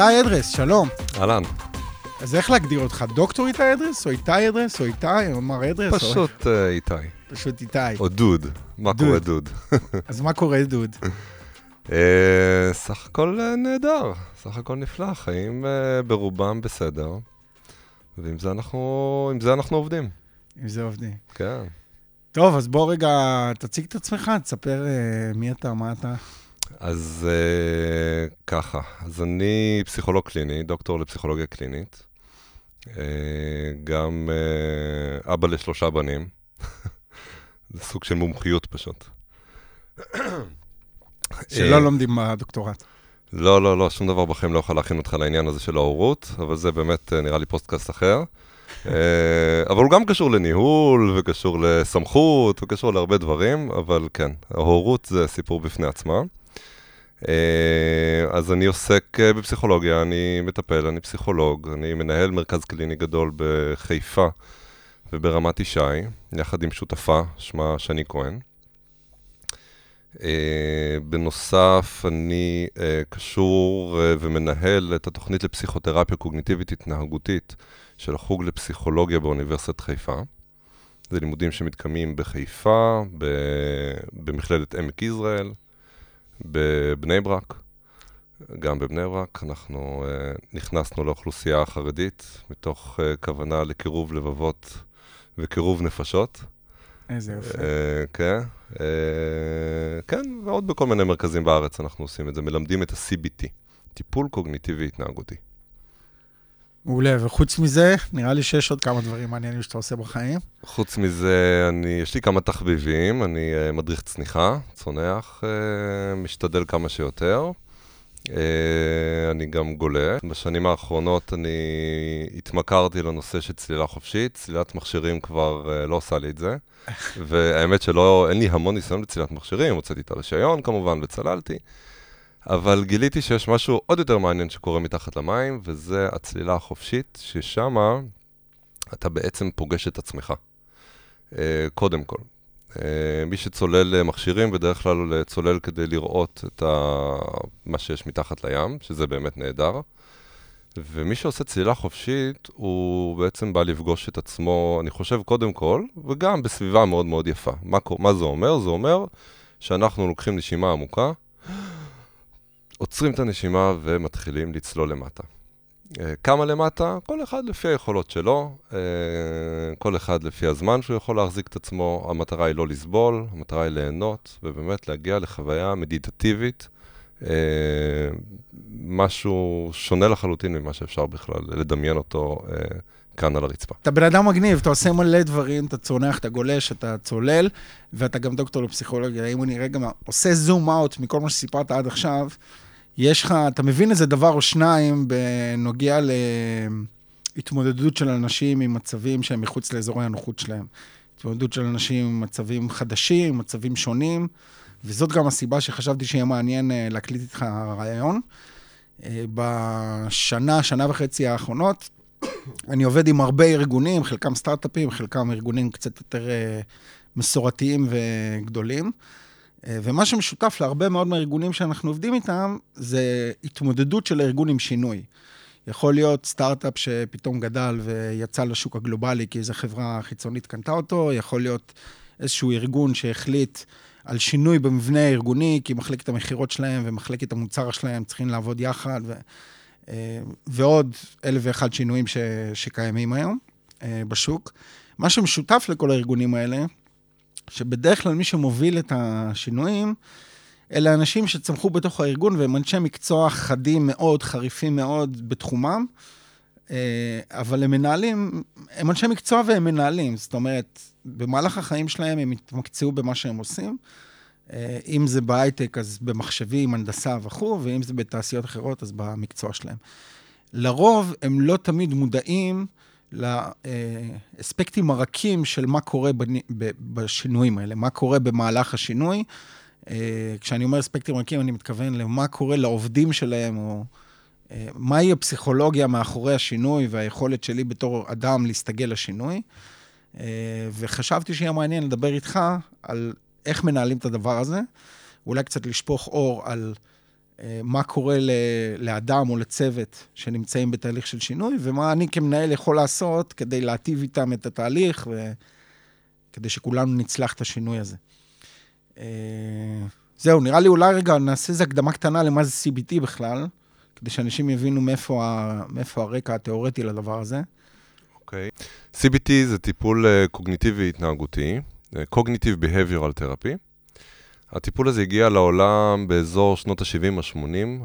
איתי אדרס, שלום. אהלן. אז איך להגדיר אותך? דוקטור איתי אדרס, או איתי אדרס, או איתי, או מר אדרס? או- פשוט אה, איתי. פשוט איתי. או דוד. מה דוד. קורה דוד? אז מה קורה, דוד? אה, סך הכל אה, נהדר, סך הכל נפלא, חיים אה, ברובם בסדר. ועם זה אנחנו, עם זה אנחנו עובדים, אם זה עובדים. כן. טוב, אז בוא רגע, תציג את עצמך, תספר אה, מי אתה, מה אתה. אז אה, ככה, אז אני פסיכולוג קליני, דוקטור לפסיכולוגיה קלינית. אה, גם אה, אבא לשלושה בנים. זה סוג של מומחיות פשוט. שלא לומדים בדוקטורט. לא, לא, לא, שום דבר בחיים לא יכול להכין אותך לעניין הזה של ההורות, אבל זה באמת אה, נראה לי פודקאסט אחר. אבל הוא גם קשור לניהול, וקשור לסמכות, וקשור להרבה דברים, אבל כן, ההורות זה סיפור בפני עצמה. אה, אז אני עוסק אה, בפסיכולוגיה, אני מטפל, אני פסיכולוג, אני מנהל מרכז קליני גדול בחיפה וברמת ישי, יחד עם שותפה, שמה שני כהן. אה, בנוסף, אני קשור ומנהל את התוכנית לפסיכותרפיה קוגניטיבית התנהגותית של החוג לפסיכולוגיה באוניברסיטת חיפה. זה לימודים שמתקיימים בחיפה, במכללת עמק יזרעאל, בבני ברק. גם בבני ברק אנחנו אה, נכנסנו לאוכלוסייה החרדית מתוך אה, כוונה לקירוב לבבות וקירוב נפשות. איזה יופי. אה, כן, אה, כן, ועוד בכל מיני מרכזים בארץ אנחנו עושים את זה, מלמדים את ה-CBT, טיפול קוגניטיבי התנהגותי. מעולה, וחוץ מזה, נראה לי שיש עוד כמה דברים מעניינים שאתה עושה בחיים. חוץ מזה, אני, יש לי כמה תחביבים, אני אה, מדריך צניחה, צונח, אה, משתדל כמה שיותר. אה, אני גם גולה. בשנים האחרונות אני התמכרתי לנושא של צלילה חופשית, צלילת מכשירים כבר אה, לא עושה לי את זה. והאמת שלא, אין לי המון ניסיון בצלילת מכשירים, הוצאתי את הרישיון כמובן וצללתי. אבל גיליתי שיש משהו עוד יותר מעניין שקורה מתחת למים, וזה הצלילה החופשית, ששמה אתה בעצם פוגש את עצמך. אה, קודם כל. אה, מי שצולל אה, מכשירים, בדרך כלל צולל כדי לראות את ה... מה שיש מתחת לים, שזה באמת נהדר. ומי שעושה צלילה חופשית, הוא בעצם בא לפגוש את עצמו, אני חושב, קודם כל, וגם בסביבה מאוד מאוד יפה. מה, מה זה אומר? זה אומר שאנחנו לוקחים נשימה עמוקה, עוצרים את הנשימה ומתחילים לצלול למטה. אה, כמה למטה? כל אחד לפי היכולות שלו, אה, כל אחד לפי הזמן שהוא יכול להחזיק את עצמו. המטרה היא לא לסבול, המטרה היא ליהנות, ובאמת להגיע לחוויה מדיטטיבית, אה, משהו שונה לחלוטין ממה שאפשר בכלל לדמיין אותו כאן על הרצפה. אתה בן אדם מגניב, אתה עושה מלא דברים, אתה צונח, אתה גולש, אתה צולל, ואתה גם דוקטור לפסיכולוגיה. אם אני רגע עושה זום אאוט מכל מה שסיפרת עד עכשיו, יש לך, אתה מבין איזה דבר או שניים בנוגע להתמודדות של אנשים עם מצבים שהם מחוץ לאזורי הנוחות שלהם. התמודדות של אנשים עם מצבים חדשים, מצבים שונים, וזאת גם הסיבה שחשבתי שיהיה מעניין אה, להקליט איתך רעיון. אה, בשנה, שנה וחצי האחרונות, אני עובד עם הרבה ארגונים, חלקם סטארט-אפים, חלקם ארגונים קצת יותר אה, מסורתיים וגדולים. אה, ומה שמשותף להרבה מאוד מהארגונים שאנחנו עובדים איתם, זה התמודדות של הארגון עם שינוי. יכול להיות סטארט-אפ שפתאום גדל ויצא לשוק הגלובלי כי איזו חברה חיצונית קנתה אותו, יכול להיות איזשהו ארגון שהחליט על שינוי במבנה הארגוני, כי מחלקת המכירות שלהם ומחלקת המוצר שלהם צריכים לעבוד יחד, ו, אה, ועוד אלף ואחד שינויים ש, שקיימים היום אה, בשוק. מה שמשותף לכל הארגונים האלה, שבדרך כלל מי שמוביל את השינויים, אלה אנשים שצמחו בתוך הארגון והם אנשי מקצוע חדים מאוד, חריפים מאוד בתחומם, אה, אבל הם מנהלים, הם אנשי מקצוע והם מנהלים. זאת אומרת, במהלך החיים שלהם הם התמקצעו במה שהם עושים. אה, אם זה בהייטק, אז במחשבים, הנדסה וכו', ואם זה בתעשיות אחרות, אז במקצוע שלהם. לרוב, הם לא תמיד מודעים לאספקטים הרכים של מה קורה בני- ב- בשינויים האלה, מה קורה במהלך השינוי. אה, כשאני אומר אספקטים רכים, אני מתכוון למה קורה לעובדים שלהם, או אה, מהי הפסיכולוגיה מאחורי השינוי והיכולת שלי בתור אדם להסתגל לשינוי. אה, וחשבתי שיהיה מעניין לדבר איתך על איך מנהלים את הדבר הזה, אולי קצת לשפוך אור על מה קורה לאדם או לצוות שנמצאים בתהליך של שינוי, ומה אני כמנהל יכול לעשות כדי להטיב איתם את התהליך, וכדי שכולנו נצלח את השינוי הזה. אה, זהו, נראה לי אולי רגע נעשה איזו הקדמה קטנה למה זה CBT בכלל, כדי שאנשים יבינו מאיפה, ה, מאיפה הרקע התיאורטי לדבר הזה. אוקיי. Okay. CBT זה טיפול uh, קוגניטיבי התנהגותי, uh, Cognitive Behavioral Therapy. הטיפול הזה הגיע לעולם באזור שנות ה-70-80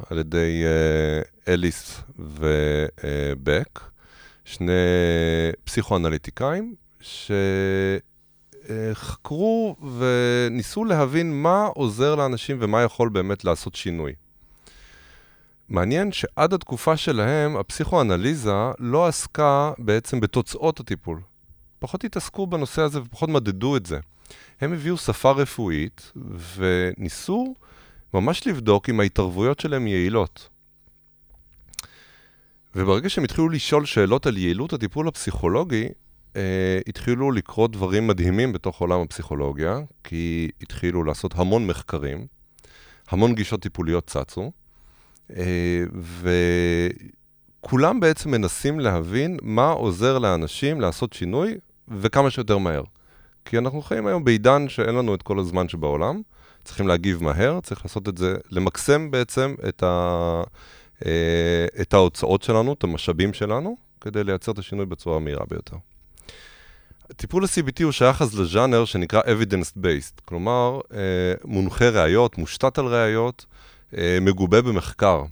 על ידי uh, אליס ובק, שני פסיכואנליטיקאים, שחקרו וניסו להבין מה עוזר לאנשים ומה יכול באמת לעשות שינוי. מעניין שעד התקופה שלהם, הפסיכואנליזה לא עסקה בעצם בתוצאות הטיפול. פחות התעסקו בנושא הזה ופחות מדדו את זה. הם הביאו שפה רפואית וניסו ממש לבדוק אם ההתערבויות שלהם יעילות. וברגע שהם התחילו לשאול שאלות על יעילות הטיפול הפסיכולוגי, אה, התחילו לקרות דברים מדהימים בתוך עולם הפסיכולוגיה, כי התחילו לעשות המון מחקרים, המון גישות טיפוליות צצו, אה, וכולם בעצם מנסים להבין מה עוזר לאנשים לעשות שינוי וכמה שיותר מהר. כי אנחנו חיים היום בעידן שאין לנו את כל הזמן שבעולם, צריכים להגיב מהר, צריך לעשות את זה, למקסם בעצם את, ה, אה, את ההוצאות שלנו, את המשאבים שלנו, כדי לייצר את השינוי בצורה המהירה ביותר. טיפול ה-CBT הוא שייך אז לז'אנר שנקרא evidence-based, כלומר, אה, מונחה ראיות, מושתת על ראיות, אה, מגובה במחקר.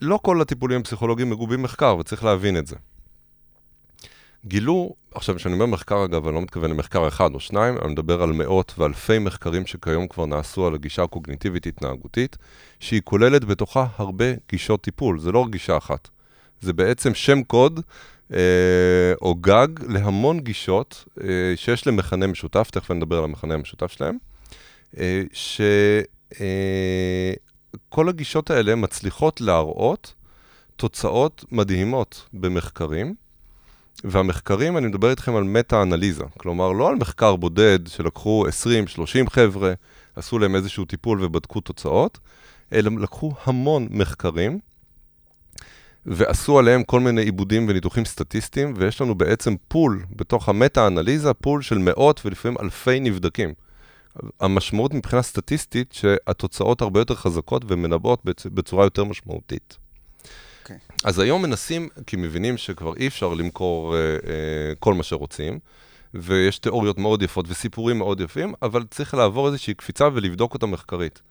לא כל הטיפולים הפסיכולוגיים מגובים מחקר, וצריך להבין את זה. גילו, עכשיו כשאני אומר מחקר אגב, אני לא מתכוון למחקר אחד או שניים, אני מדבר על מאות ואלפי מחקרים שכיום כבר נעשו על הגישה הקוגניטיבית התנהגותית, שהיא כוללת בתוכה הרבה גישות טיפול, זה לא גישה אחת. זה בעצם שם קוד אה, או גג להמון גישות אה, שיש להם מכנה משותף, תכף נדבר על המכנה המשותף שלהם, אה, ש... אה, הגישות האלה מצליחות להראות תוצאות מדהימות במחקרים, והמחקרים, אני מדבר איתכם על מטה-אנליזה, כלומר, לא על מחקר בודד שלקחו 20-30 חבר'ה, עשו להם איזשהו טיפול ובדקו תוצאות, אלא לקחו המון מחקרים, ועשו עליהם כל מיני עיבודים וניתוחים סטטיסטיים, ויש לנו בעצם pool בתוך המטה-אנליזה, pool של מאות ולפעמים אלפי נבדקים. המשמעות מבחינה סטטיסטית שהתוצאות הרבה יותר חזקות ומנבאות בצורה יותר משמעותית. Okay. אוקיי. אז היום מנסים, כי מבינים שכבר אי אפשר למכור uh, uh, כל מה שרוצים, ויש תיאוריות מאוד יפות וסיפורים מאוד יפים, אבל צריך לעבור איזושהי קפיצה ולבדוק אותה מחקרית.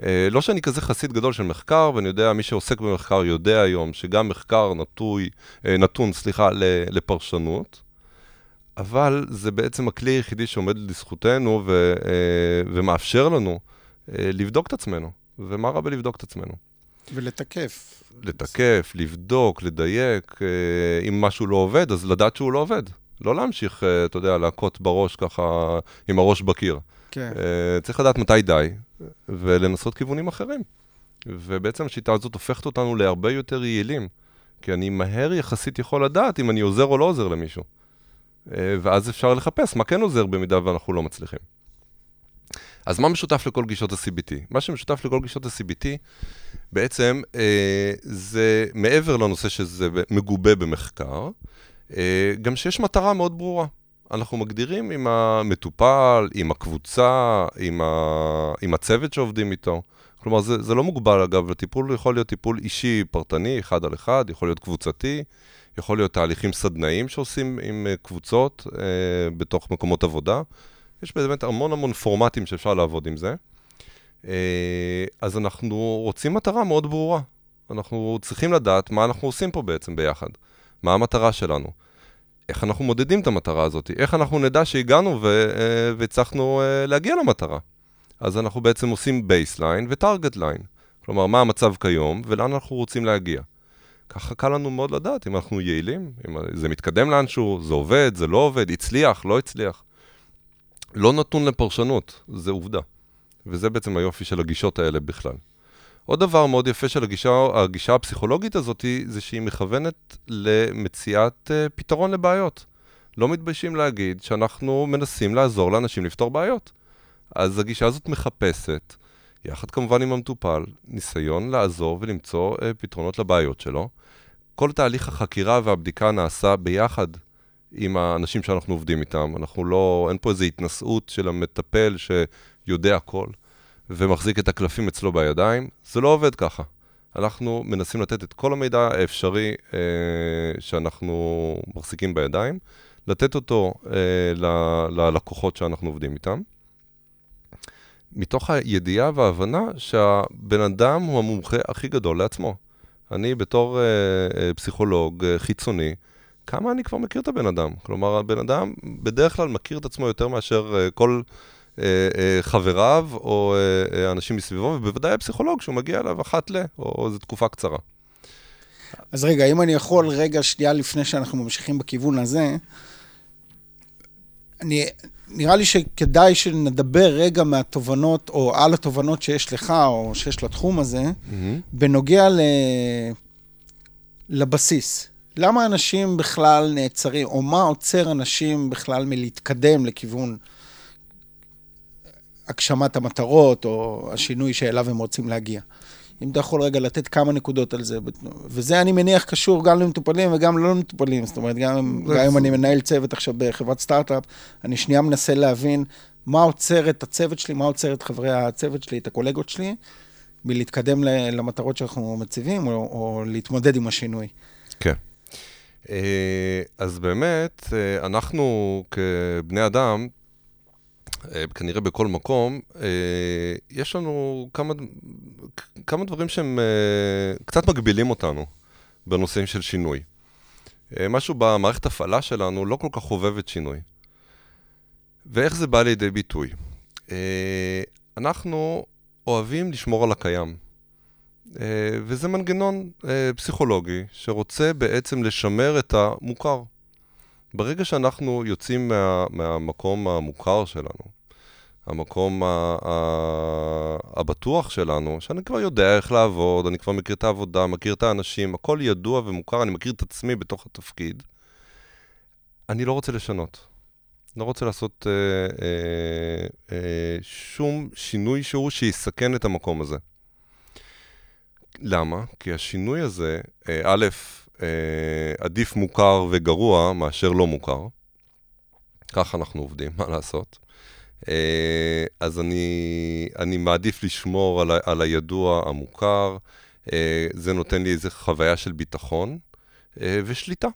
Uh, לא שאני כזה חסיד גדול של מחקר, ואני יודע, מי שעוסק במחקר יודע היום שגם מחקר נטוי, uh, נתון, סליחה, לפרשנות, אבל זה בעצם הכלי היחידי שעומד לזכותנו ו, אה, ומאפשר לנו אה, לבדוק את עצמנו. ומה רע בלבדוק את עצמנו? ולתקף. לתקף, לבדוק, לדייק. אה, אם משהו לא עובד, אז לדעת שהוא לא עובד. לא להמשיך, אתה יודע, להכות בראש ככה עם הראש בקיר. כן. צריך לדעת מתי די, ולנסות כיוונים אחרים. ובעצם השיטה הזאת הופכת אותנו להרבה יותר יעילים. כי אני מהר יחסית יכול לדעת אם אני עוזר או לא עוזר למישהו. אה, ואז אפשר לחפש מה כן עוזר במידה ואנחנו לא מצליחים. אז מה משותף לכל גישות ה-CBT? מה שמשותף לכל גישות ה-CBT בעצם אה, זה מעבר לנושא שזה מגובה במחקר, אה, גם שיש מטרה מאוד ברורה. אנחנו מגדירים עם המטופל, עם הקבוצה, עם, ה... עם הצוות שעובדים איתו. כלומר, זה, זה לא מוגבל אגב, הטיפול יכול להיות טיפול אישי, פרטני, אחד על אחד, יכול להיות קבוצתי, יכול להיות תהליכים סדנאיים שעושים עם אה, קבוצות אה, בתוך מקומות עבודה. יש באמת המון המון פורמטים שאפשר לעבוד עם זה. אה, אז אנחנו רוצים מטרה מאוד ברורה. אנחנו צריכים לדעת מה אנחנו עושים פה בעצם ביחד. מה המטרה שלנו. איך אנחנו מודדים את המטרה הזאת? איך אנחנו נדע שהגענו אה, והצלחנו אה, להגיע למטרה? אז אנחנו בעצם עושים baseline ו target line. כלומר, מה המצב כיום ולאן אנחנו רוצים להגיע. ככה קל לנו מאוד לדעת אם אנחנו יעילים, אם זה מתקדם לאנשהו, זה עובד, זה לא עובד, הצליח, לא הצליח. לא נתון לפרשנות, זה עובדה. וזה בעצם היופי של הגישות האלה בכלל. עוד דבר מאוד יפה של הגישה, הגישה הפסיכולוגית הזאת, זה שהיא מכוונת למציאת אה, פתרון לבעיות. לא מתביישים להגיד שאנחנו מנסים לעזור לאנשים לפתור בעיות. אז הגישה הזאת מחפשת יחד כמובן עם המטופל, ניסיון לעזור ולמצוא אה, פתרונות לבעיות שלו. כל תהליך החקירה והבדיקה נעשה ביחד עם האנשים שאנחנו עובדים איתם. אנחנו לא, אין פה איזו התנשאות של המטפל שיודע הכל ומחזיק את הקלפים אצלו בידיים. זה לא עובד ככה. אנחנו מנסים לתת את כל המידע האפשרי אה, שאנחנו מחזיקים בידיים, לתת אותו אה, ללקוחות שאנחנו עובדים איתם. מתוך הידיעה וההבנה שהבן אדם הוא המומחה הכי גדול לעצמו. אני בתור אה, אה, פסיכולוג אה, חיצוני, כמה אני כבר מכיר את הבן אדם? כלומר, הבן אדם בדרך כלל מכיר את עצמו יותר מאשר אה, כל אה, אה, חבריו או אנשים מסביבו, ובוודאי הפסיכולוג שהוא מגיע אליו אחת ל, או איזו תקופה קצרה. אז רגע, אם אני יכול רגע שנייה לפני שאנחנו ממשיכים בכיוון הזה, אני, נראה לי שכדאי שנדבר רגע מהתובנות, או על התובנות שיש לך, או שיש לתחום הזה, mm-hmm. בנוגע ל... לבסיס. למה אנשים בכלל נעצרים, או מה עוצר אנשים בכלל מלהתקדם לכיוון הגשמת המטרות, או השינוי שאליו הם רוצים להגיע? אם אתה יכול רגע לתת כמה נקודות על זה. וזה, אני מניח, קשור גם למטופלים וגם לא למטופלים. זאת אומרת, גם, גם אם אני מנהל צוות עכשיו בחברת סטארט-אפ, אני שנייה מנסה להבין מה עוצר את הצוות שלי, מה עוצר את חברי הצוות שלי, את הקולגות שלי, מלהתקדם למטרות שאנחנו מציבים, או, או להתמודד עם השינוי. כן. אה, אז באמת, אה, אנחנו כבני אדם, אה, כנראה בכל מקום, יש לנו כמה, כמה דברים שהם קצת מגבילים אותנו בנושאים של שינוי. משהו במערכת הפעלה שלנו לא כל כך חובבת שינוי. ואיך זה בא לידי ביטוי? אנחנו אוהבים לשמור על הקיים. וזה מנגנון פסיכולוגי שרוצה בעצם לשמר את המוכר. ברגע שאנחנו יוצאים מה, מהמקום המוכר שלנו, המקום הבטוח שלנו, שאני כבר יודע איך לעבוד, אני כבר מכיר את העבודה, מכיר את האנשים, הכל ידוע ומוכר, אני מכיר את עצמי בתוך התפקיד, אני לא רוצה לשנות. לא רוצה לעשות אה, אה, אה, שום שינוי שהוא שיסכן את המקום הזה. למה? כי השינוי הזה, אה, א', אה, עדיף מוכר וגרוע מאשר לא מוכר. ככה אנחנו עובדים, מה לעשות? אה, אז אני, אני מעדיף לשמור על, ה, על הידוע המוכר, זה נותן לי איזו חוויה של ביטחון ושליטה.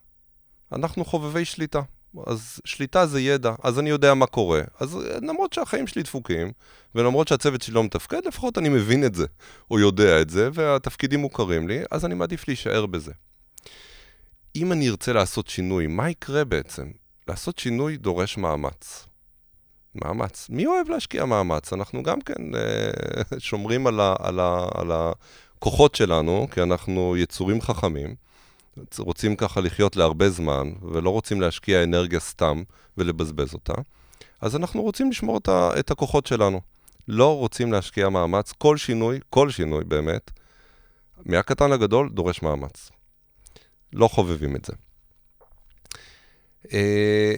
אנחנו חובבי שליטה. אז שליטה זה ידע, אז אני יודע מה קורה. אז למרות שהחיים שלי דפוקים, ולמרות שהצוות שלי לא מתפקד, לפחות אני מבין את זה, או יודע את זה, והתפקידים מוכרים לי, אז אני מעדיף להישאר בזה. אם אני ארצה לעשות שינוי, מה יקרה בעצם? לעשות שינוי דורש מאמץ. מאמץ. מי אוהב להשקיע מאמץ? אנחנו גם כן אה, שומרים על הכוחות שלנו, כי אנחנו יצורים חכמים. רוצים ככה לחיות להרבה זמן, ולא רוצים להשקיע אנרגיה סתם ולבזבז אותה. אז אנחנו רוצים לשמור את, ה, את הכוחות שלנו. לא רוצים להשקיע מאמץ. כל שינוי, כל שינוי באמת, מהקטן לגדול, דורש מאמץ. לא חובבים את זה. אה,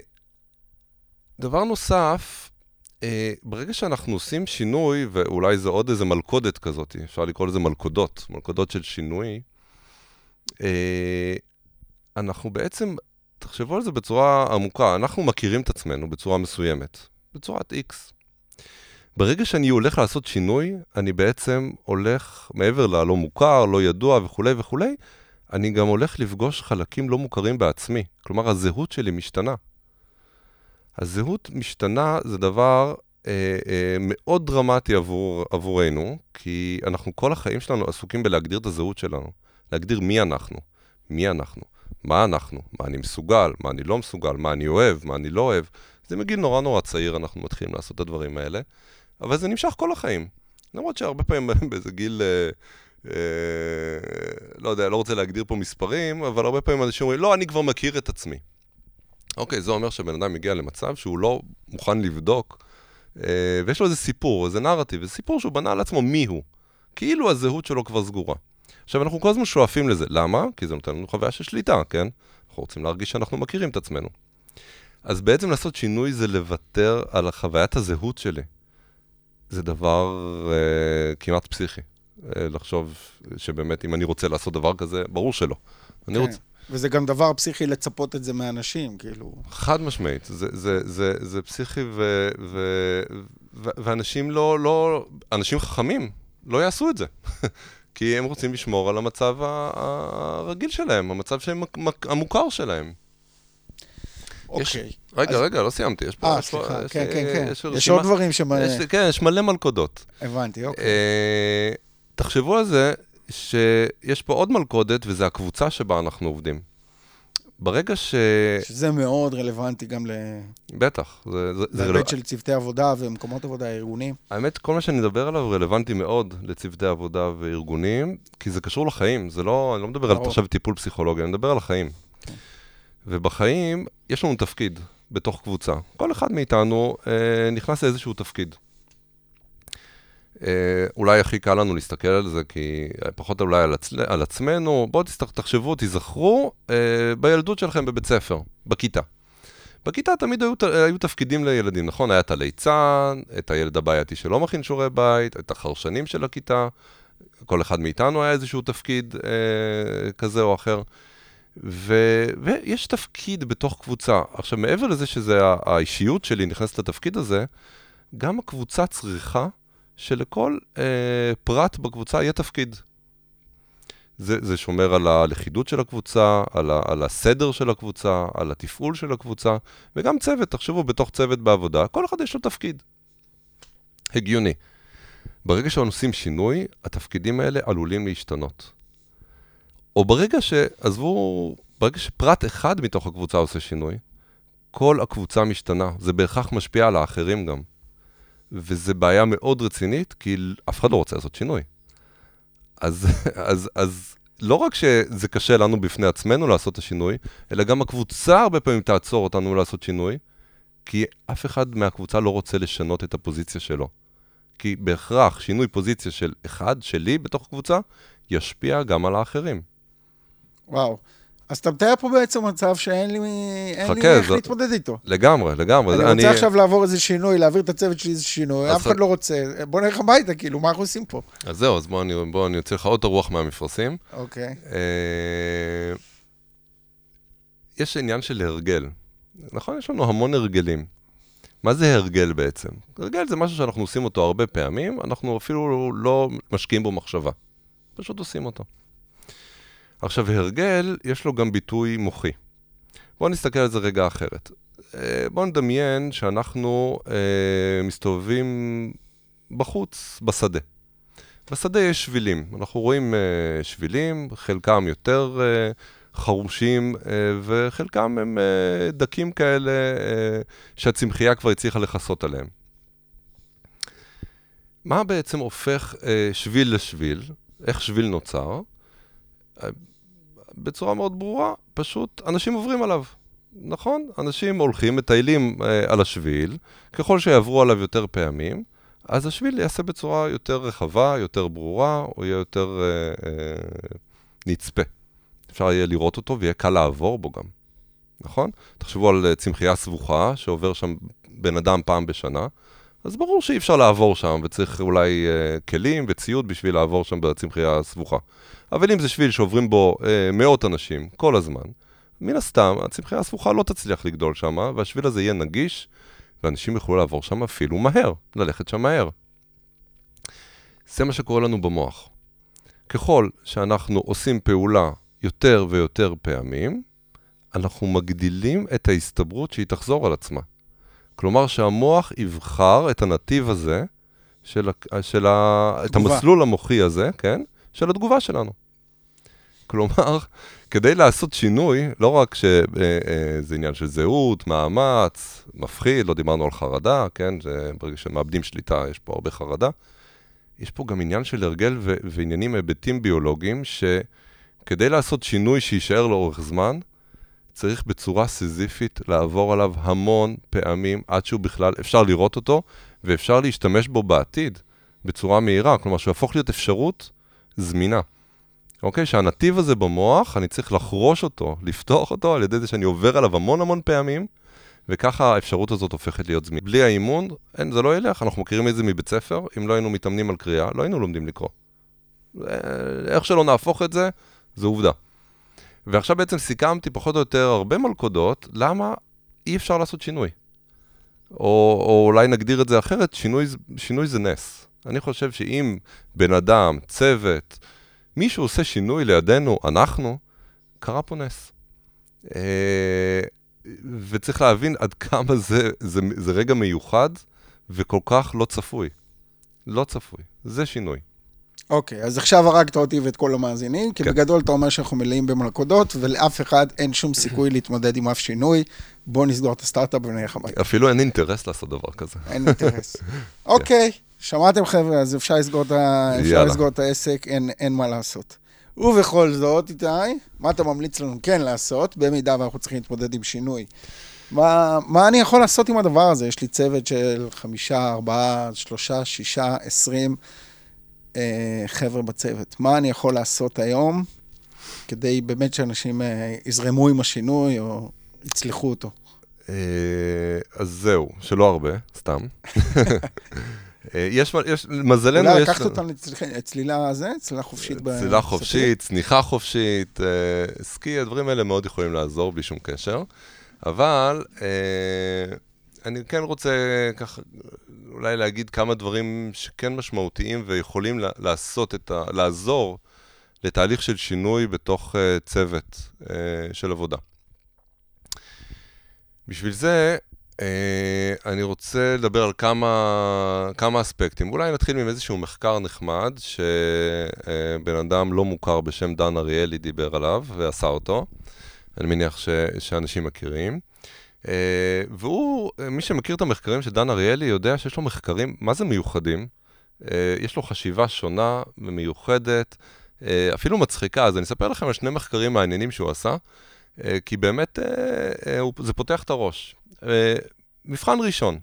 דבר נוסף, אה, ברגע שאנחנו עושים שינוי, ואולי זה עוד איזה מלכודת כזאת, אפשר לקרוא לזה מלכודות, מלכודות של שינוי, אנחנו בעצם, תחשבו על זה בצורה עמוקה, אנחנו מכירים את עצמנו בצורה מסוימת, בצורת X. ברגע שאני הולך לעשות שינוי, אני בעצם הולך, מעבר ללא מוכר, לא ידוע וכולי וכולי, אני גם הולך לפגוש חלקים לא מוכרים בעצמי. כלומר, הזהות שלי משתנה. הזהות משתנה זה דבר אה, אה, מאוד דרמטי עבור, עבורנו, כי אנחנו כל החיים שלנו עסוקים בלהגדיר את הזהות שלנו. להגדיר מי אנחנו, מי אנחנו, מה אנחנו, מה אני מסוגל, מה אני לא מסוגל, מה אני אוהב, מה אני לא אוהב. זה מגיל נורא נורא צעיר אנחנו מתחילים לעשות את הדברים האלה, אבל זה נמשך כל החיים. למרות שהרבה פעמים באיזה גיל... אה, אה, לא יודע, לא רוצה להגדיר פה מספרים, אבל הרבה פעמים אנשים אומרים, לא, אני כבר מכיר את עצמי. אוקיי, זה אומר שבן אדם מגיע למצב שהוא לא מוכן לבדוק, אה, ויש לו איזה סיפור, איזה נרטיב, איזה סיפור שהוא בנה על עצמו מי הוא. כאילו הזהות שלו כבר סגורה. עכשיו, אנחנו כל הזמן שואפים לזה. למה? כי זה נותן לנו חוויה של שליטה, כן? אנחנו רוצים להרגיש שאנחנו מכירים את עצמנו. אז בעצם לעשות שינוי זה לוותר על חוויית הזהות שלי. זה דבר uh, כמעט פסיכי. Uh, לחשוב שבאמת, אם אני רוצה לעשות דבר כזה, ברור שלא. אני כן. רוצה... וזה גם דבר פסיכי לצפות את זה מאנשים, כאילו. חד משמעית, זה, זה, זה, זה פסיכי ו, ו, ו, ואנשים לא, לא, אנשים חכמים לא יעשו את זה. כי הם רוצים לשמור על המצב הרגיל שלהם, המצב שהם, המוכר שלהם. אוקיי. רגע, אז... רגע, לא סיימתי. יש פה... אה, סליחה, יש, כן, כן, כן. יש, יש עוד דברים ש... יש, כן, יש מלא מלכודות. הבנתי, אוקיי. אה, תחשבו על זה שיש פה עוד מלכודת, וזה הקבוצה שבה אנחנו עובדים. ברגע ש... שזה מאוד רלוונטי גם ל... בטח. זה, זה, זה רלוונטי של צוותי עבודה ומקומות עבודה, ארגונים. האמת, כל מה שאני מדבר עליו רלוונטי מאוד לצוותי עבודה וארגונים, כי זה קשור לחיים. זה לא, אני לא מדבר על עכשיו טיפול פסיכולוגי, אני מדבר על החיים. כן. ובחיים יש לנו תפקיד בתוך קבוצה. כל אחד מאיתנו אה, נכנס לאיזשהו תפקיד. אה, אולי הכי קל לנו להסתכל על זה, כי פחות אולי על, עצ... על עצמנו. בואו תחשבו, תיזכרו אה, בילדות שלכם בבית ספר, בכיתה. בכיתה תמיד היו, היו תפקידים לילדים, נכון? היה את הליצן, את הילד הבעייתי שלא מכין שיעורי בית, את החרשנים של הכיתה. כל אחד מאיתנו היה איזשהו תפקיד אה, כזה או אחר. ו... ויש תפקיד בתוך קבוצה. עכשיו, מעבר לזה שזה האישיות שלי נכנסת לתפקיד הזה, גם הקבוצה צריכה שלכל אה, פרט בקבוצה יהיה תפקיד. זה, זה שומר על הלכידות של הקבוצה, על, ה, על הסדר של הקבוצה, על התפעול של הקבוצה, וגם צוות, תחשבו, בתוך צוות בעבודה, כל אחד יש לו תפקיד. הגיוני. ברגע שאנחנו עושים שינוי, התפקידים האלה עלולים להשתנות. או ברגע ש... עזבו, ברגע שפרט אחד מתוך הקבוצה עושה שינוי, כל הקבוצה משתנה. זה בהכרח משפיע על האחרים גם. וזו בעיה מאוד רצינית, כי אף אחד לא רוצה לעשות שינוי. אז, אז, אז לא רק שזה קשה לנו בפני עצמנו לעשות את השינוי, אלא גם הקבוצה הרבה פעמים תעצור אותנו לעשות שינוי, כי אף אחד מהקבוצה לא רוצה לשנות את הפוזיציה שלו. כי בהכרח שינוי פוזיציה של אחד, שלי, בתוך הקבוצה, ישפיע גם על האחרים. וואו. אז אתה מתאר פה בעצם מצב שאין לי, אין לי איך להתמודד איתו. לגמרי, לגמרי. אני רוצה אני... עכשיו לעבור איזה שינוי, להעביר את הצוות שלי איזה שינוי, אף אחד לא רוצה. בוא נלך הביתה, כאילו, מה אנחנו עושים פה? אז זהו, אז בוא אני, בוא אני אוציא לך עוד הרוח מהמפרשים. אוקיי. אה, יש עניין של הרגל. נכון? יש לנו המון הרגלים. מה זה הרגל בעצם? הרגל זה משהו שאנחנו עושים אותו הרבה פעמים, אנחנו אפילו לא משקיעים בו מחשבה. פשוט עושים אותו. עכשיו, הרגל, יש לו גם ביטוי מוחי. בואו נסתכל על זה רגע אחרת. אה, בואו נדמיין שאנחנו אה, מסתובבים בחוץ, בשדה. בשדה יש שבילים. אנחנו רואים אה, שבילים, חלקם יותר אה, חרושים, אה, וחלקם הם אה, דקים כאלה אה, שהצמחייה כבר הצליחה לכסות עליהם. מה בעצם הופך אה, שביל לשביל? איך שביל נוצר? בצורה מאוד ברורה, פשוט אנשים עוברים עליו. נכון? אנשים הולכים, מטיילים אה, על השביל, ככל שיעברו עליו יותר פעמים, אז השביל יעשה בצורה יותר רחבה, יותר ברורה, או יהיה יותר אה, אה, נצפה. אפשר יהיה לראות אותו ויהיה קל לעבור בו גם, נכון? תחשבו על אה, צמחייה סבוכה שעובר שם בן אדם פעם בשנה, אז ברור שאי אפשר לעבור שם, וצריך אולי אה, כלים וציוד בשביל לעבור שם בצמחייה הסבוכה. אבל אם זה שביל שעוברים בו אה, מאות אנשים כל הזמן, מן הסתם, הצמחייה הסבוכה לא תצליח לגדול שם, והשביל הזה יהיה נגיש, ואנשים יוכלו לעבור שם אפילו מהר, ללכת שם מהר. זה מה שקורה לנו במוח. ככל שאנחנו עושים פעולה יותר ויותר פעמים, אנחנו מגדילים את ההסתברות שהיא תחזור על עצמה. כלומר שהמוח יבחר את הנתיב הזה, של, של ה, את המסלול המוחי הזה, כן? של התגובה שלנו. כלומר, כדי לעשות שינוי, לא רק שזה אה, אה, עניין של זהות, מאמץ, מפחיד, לא דיברנו על חרדה, כן? ברגע שמאבדים שליטה יש פה הרבה חרדה. יש פה גם עניין של הרגל ו- ועניינים, היבטים ביולוגיים, שכדי לעשות שינוי שיישאר לאורך זמן, צריך בצורה סיזיפית לעבור עליו המון פעמים עד שהוא בכלל, אפשר לראות אותו ואפשר להשתמש בו בעתיד בצורה מהירה, כלומר שהוא יהפוך להיות אפשרות זמינה. אוקיי? שהנתיב הזה במוח, אני צריך לחרוש אותו, לפתוח אותו על ידי זה שאני עובר עליו המון המון פעמים, וככה האפשרות הזאת הופכת להיות זמינה. בלי האימון, אין, זה לא ילך, אנחנו מכירים את זה מבית ספר, אם לא היינו מתאמנים על קריאה, לא היינו לומדים לקרוא. איך שלא נהפוך את זה, זה עובדה. ועכשיו בעצם סיכמתי פחות או יותר הרבה מלכודות, למה אי אפשר לעשות שינוי. או, או אולי נגדיר את זה אחרת, שינוי, שינוי זה נס. אני חושב שאם בן אדם, צוות, מישהו עושה שינוי לידינו, אנחנו, קרה פה נס. אה, וצריך להבין עד כמה זה, זה, זה רגע מיוחד וכל כך לא צפוי. לא צפוי. זה שינוי. אוקיי, אז עכשיו הרגת אותי ואת כל המאזינים, כי כן. בגדול אתה אומר שאנחנו מלאים במלכודות, ולאף אחד אין שום סיכוי להתמודד עם אף שינוי. בוא נסגור את הסטארט-אפ ונלך הביתה. אפילו אין אינטרס לעשות דבר כזה. אין אינטרס. אוקיי, שמעתם חבר'ה, אז אפשר לסגור את, ה... אפשר לסגור את העסק, אין, אין מה לעשות. ובכל זאת, איתי, מה אתה ממליץ לנו כן לעשות, במידה ואנחנו צריכים להתמודד עם שינוי? מה, מה אני יכול לעשות עם הדבר הזה? יש לי צוות של חמישה, ארבעה, שלושה, שישה, עשרים אה, חבר'ה בצוות. מה אני יכול לעשות היום כדי באמת שאנשים אה, יזרמו עם השינוי או יצלחו אותו? אה, אז זהו, שלא הרבה, סתם. אה, יש, יש, מזלנו יש... אולי לקחת אותנו לצלילה זה, צלילה חופשית. צלילה חופשית, צניחה חופשית, אה, סקי, הדברים האלה מאוד יכולים לעזור בלי שום קשר. אבל אה, אני כן רוצה ככה, אולי להגיד כמה דברים שכן משמעותיים ויכולים לעשות את ה... לעזור לתהליך של שינוי בתוך צוות של עבודה. בשביל זה, אה, אני רוצה לדבר על כמה, כמה אספקטים. אולי נתחיל עם איזשהו מחקר נחמד, שבן אדם לא מוכר בשם דן אריאלי דיבר עליו ועשה אותו. אני מניח ש, שאנשים מכירים. אה, והוא, מי שמכיר את המחקרים של דן אריאלי, יודע שיש לו מחקרים, מה זה מיוחדים? אה, יש לו חשיבה שונה ומיוחדת, אפילו מצחיקה. אז אני אספר לכם על שני מחקרים מעניינים שהוא עשה, כי באמת זה פותח את הראש. אה, מבחן ראשון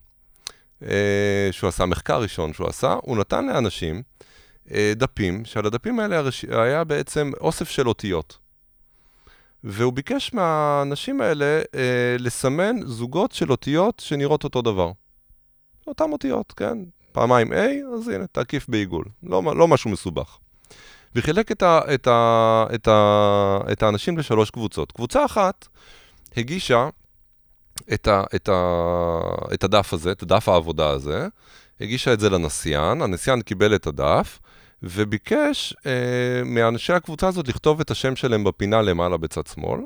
אה, שהוא עשה, מחקר ראשון שהוא עשה, הוא נתן לאנשים אה, דפים, שעל הדפים האלה היה בעצם אוסף של אותיות. והוא ביקש מהאנשים האלה לסמן זוגות של אותיות שנראות אותו דבר. אותן אותיות, כן? פעמיים A, אז הנה, תקיף בעיגול. לא, לא משהו מסובך. וחילק את, ה, את, ה, את, ה, את האנשים לשלוש קבוצות. קבוצה אחת הגישה את, ה, את, ה, את הדף הזה, את דף העבודה הזה, הגישה את זה לנסיין, הנסיין קיבל את הדף, וביקש אה, מאנשי הקבוצה הזאת לכתוב את השם שלהם בפינה למעלה בצד שמאל.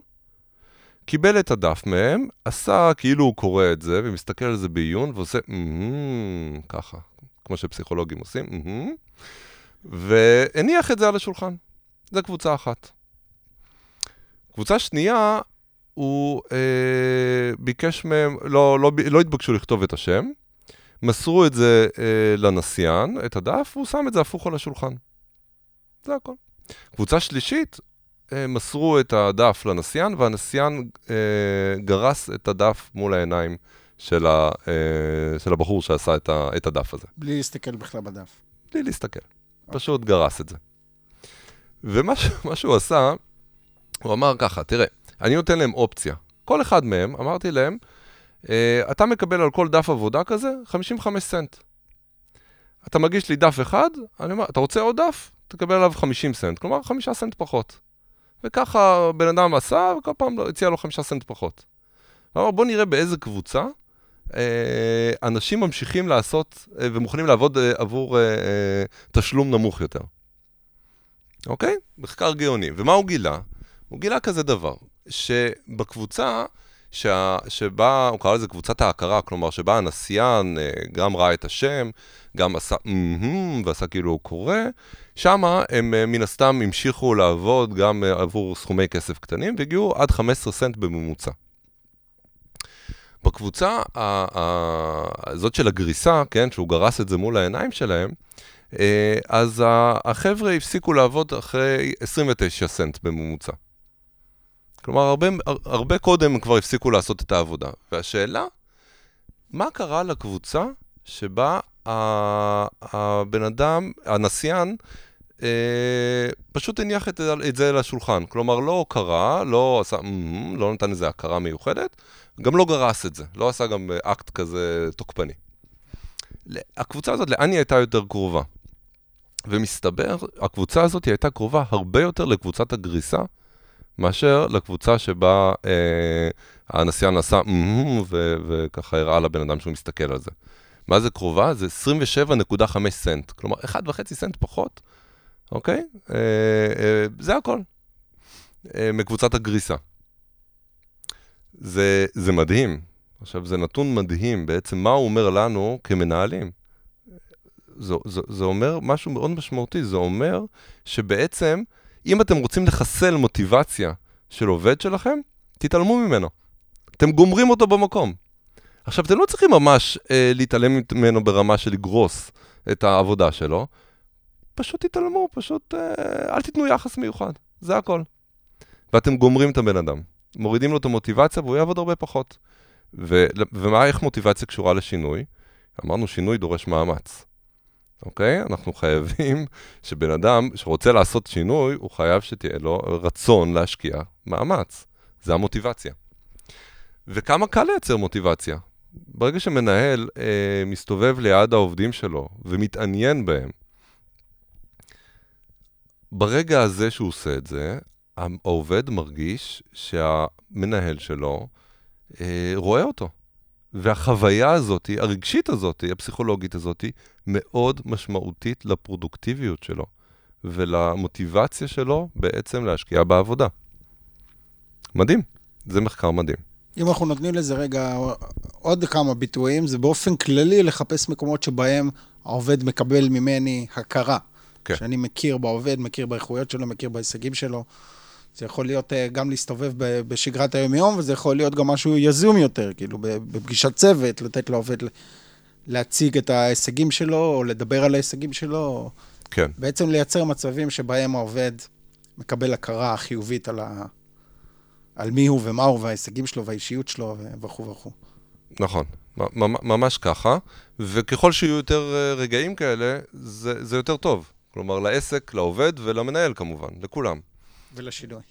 קיבל את הדף מהם, עשה כאילו הוא קורא את זה, ומסתכל על זה בעיון, ועושה mm-hmm, ככה, כמו שפסיכולוגים עושים, mm-hmm, והניח את זה על השולחן. זו קבוצה אחת. קבוצה שנייה הוא אה, ביקש מהם, לא, לא, לא התבקשו לכתוב את השם, מסרו את זה אה, לנסיין, את הדף, והוא שם את זה הפוך על השולחן. זה הכל. קבוצה שלישית, אה, מסרו את הדף לנסיין, והנסיין אה, גרס את הדף מול העיניים של, ה, אה, של הבחור שעשה את, ה, את הדף הזה. בלי להסתכל בכלל בדף. בלי להסתכל. אוקיי. פשוט גרס את זה. ומה שהוא עשה, הוא אמר ככה, תראה, אני נותן להם אופציה. כל אחד מהם, אמרתי להם, אתה מקבל על כל דף עבודה כזה 55 סנט. אתה מגיש לי דף אחד, אני אומר, אתה רוצה עוד דף? תקבל עליו 50 סנט, כלומר 5 סנט פחות. וככה בן אדם עשה, וכל פעם הציע לו 5 סנט פחות. אמר, בוא נראה באיזה קבוצה אה, אנשים ממשיכים לעשות אה, ומוכנים לעבוד אה, עבור אה, אה, תשלום נמוך יותר. אוקיי? מחקר גאוני. ומה הוא גילה? הוא גילה כזה דבר. שבקבוצה שה, שבה, הוא קרא לזה קבוצת ההכרה, כלומר שבה הנסיין אה, גם ראה את השם, גם עשה mm-hmm, ועשה כאילו הוא קורא, שמה הם אה, מן הסתם המשיכו לעבוד גם אה, עבור סכומי כסף קטנים, והגיעו עד 15 סנט בממוצע. בקבוצה הזאת של הגריסה, כן, שהוא גרס את זה מול העיניים שלהם, אז החבר'ה הפסיקו לעבוד אחרי 29 סנט בממוצע. כלומר, הרבה, הרבה קודם כבר הפסיקו לעשות את העבודה. והשאלה, מה קרה לקבוצה שבה הבן אדם, הנסיין, אה, פשוט הניח את, את זה לשולחן. כלומר, לא הוקרה, לא עשה, mm, לא נתן איזה הכרה מיוחדת, גם לא גרס את זה, לא עשה גם אקט כזה תוקפני. הקבוצה הזאת, לאן היא הייתה יותר קרובה? ומסתבר, הקבוצה הזאת הייתה קרובה הרבה יותר לקבוצת הגריסה, מאשר לקבוצה שבה אה, הנסיין עשה ו- וככה הראה לבן אדם שהוא מסתכל על זה. מה זה קרובה? זה 27.5 סנט. כלומר, 1.5 סנט פחות, אוקיי? אה, אה, זה הכל. אה, מקבוצת הגריסה. זה, זה מדהים. עכשיו, זה נתון מדהים, בעצם מה הוא אומר לנו כמנהלים. זה, זה, זה אומר משהו מאוד משמעותי, זה אומר שבעצם, אם אתם רוצים לחסל מוטיבציה של עובד שלכם, תתעלמו ממנו. אתם גומרים אותו במקום. עכשיו, אתם לא צריכים ממש אה, להתעלם ממנו ברמה של לגרוס את העבודה שלו, פשוט תתעלמו, פשוט אה, אל תיתנו יחס מיוחד, זה הכל. ואתם גומרים את הבן אדם. מורידים לו את המוטיבציה והוא יעבוד הרבה פחות. ו, ומה, איך מוטיבציה קשורה לשינוי? אמרנו, שינוי דורש מאמץ. אוקיי? אנחנו חייבים שבן אדם שרוצה לעשות שינוי, הוא חייב שתהיה לו רצון להשקיע מאמץ. זה המוטיבציה. וכמה קל לייצר מוטיבציה. ברגע שמנהל אה, מסתובב ליד העובדים שלו ומתעניין בהם, ברגע הזה שהוא עושה את זה, העובד מרגיש שהמנהל שלו אה, רואה אותו. והחוויה הזאת, הרגשית הזאת, הפסיכולוגית הזאת, מאוד משמעותית לפרודוקטיביות שלו ולמוטיבציה שלו בעצם להשקיע בעבודה. מדהים, זה מחקר מדהים. אם אנחנו נותנים לזה רגע עוד כמה ביטויים, זה באופן כללי לחפש מקומות שבהם העובד מקבל ממני הכרה. כן. שאני מכיר בעובד, מכיר באיכויות שלו, מכיר בהישגים שלו. זה יכול להיות אה, גם להסתובב בשגרת היום-יום, וזה יכול להיות גם משהו יזום יותר, כאילו בפגישת צוות, לתת לעובד להציג את ההישגים שלו, או לדבר על ההישגים שלו. כן. בעצם לייצר מצבים שבהם העובד מקבל הכרה חיובית על, ה... על מי הוא ומה הוא, וההישגים שלו והאישיות שלו וכו' וכו'. נכון, ממש ככה, וככל שיהיו יותר אה, רגעים כאלה, זה, זה יותר טוב. כלומר, לעסק, לעובד ולמנהל כמובן, לכולם. ולשינוי.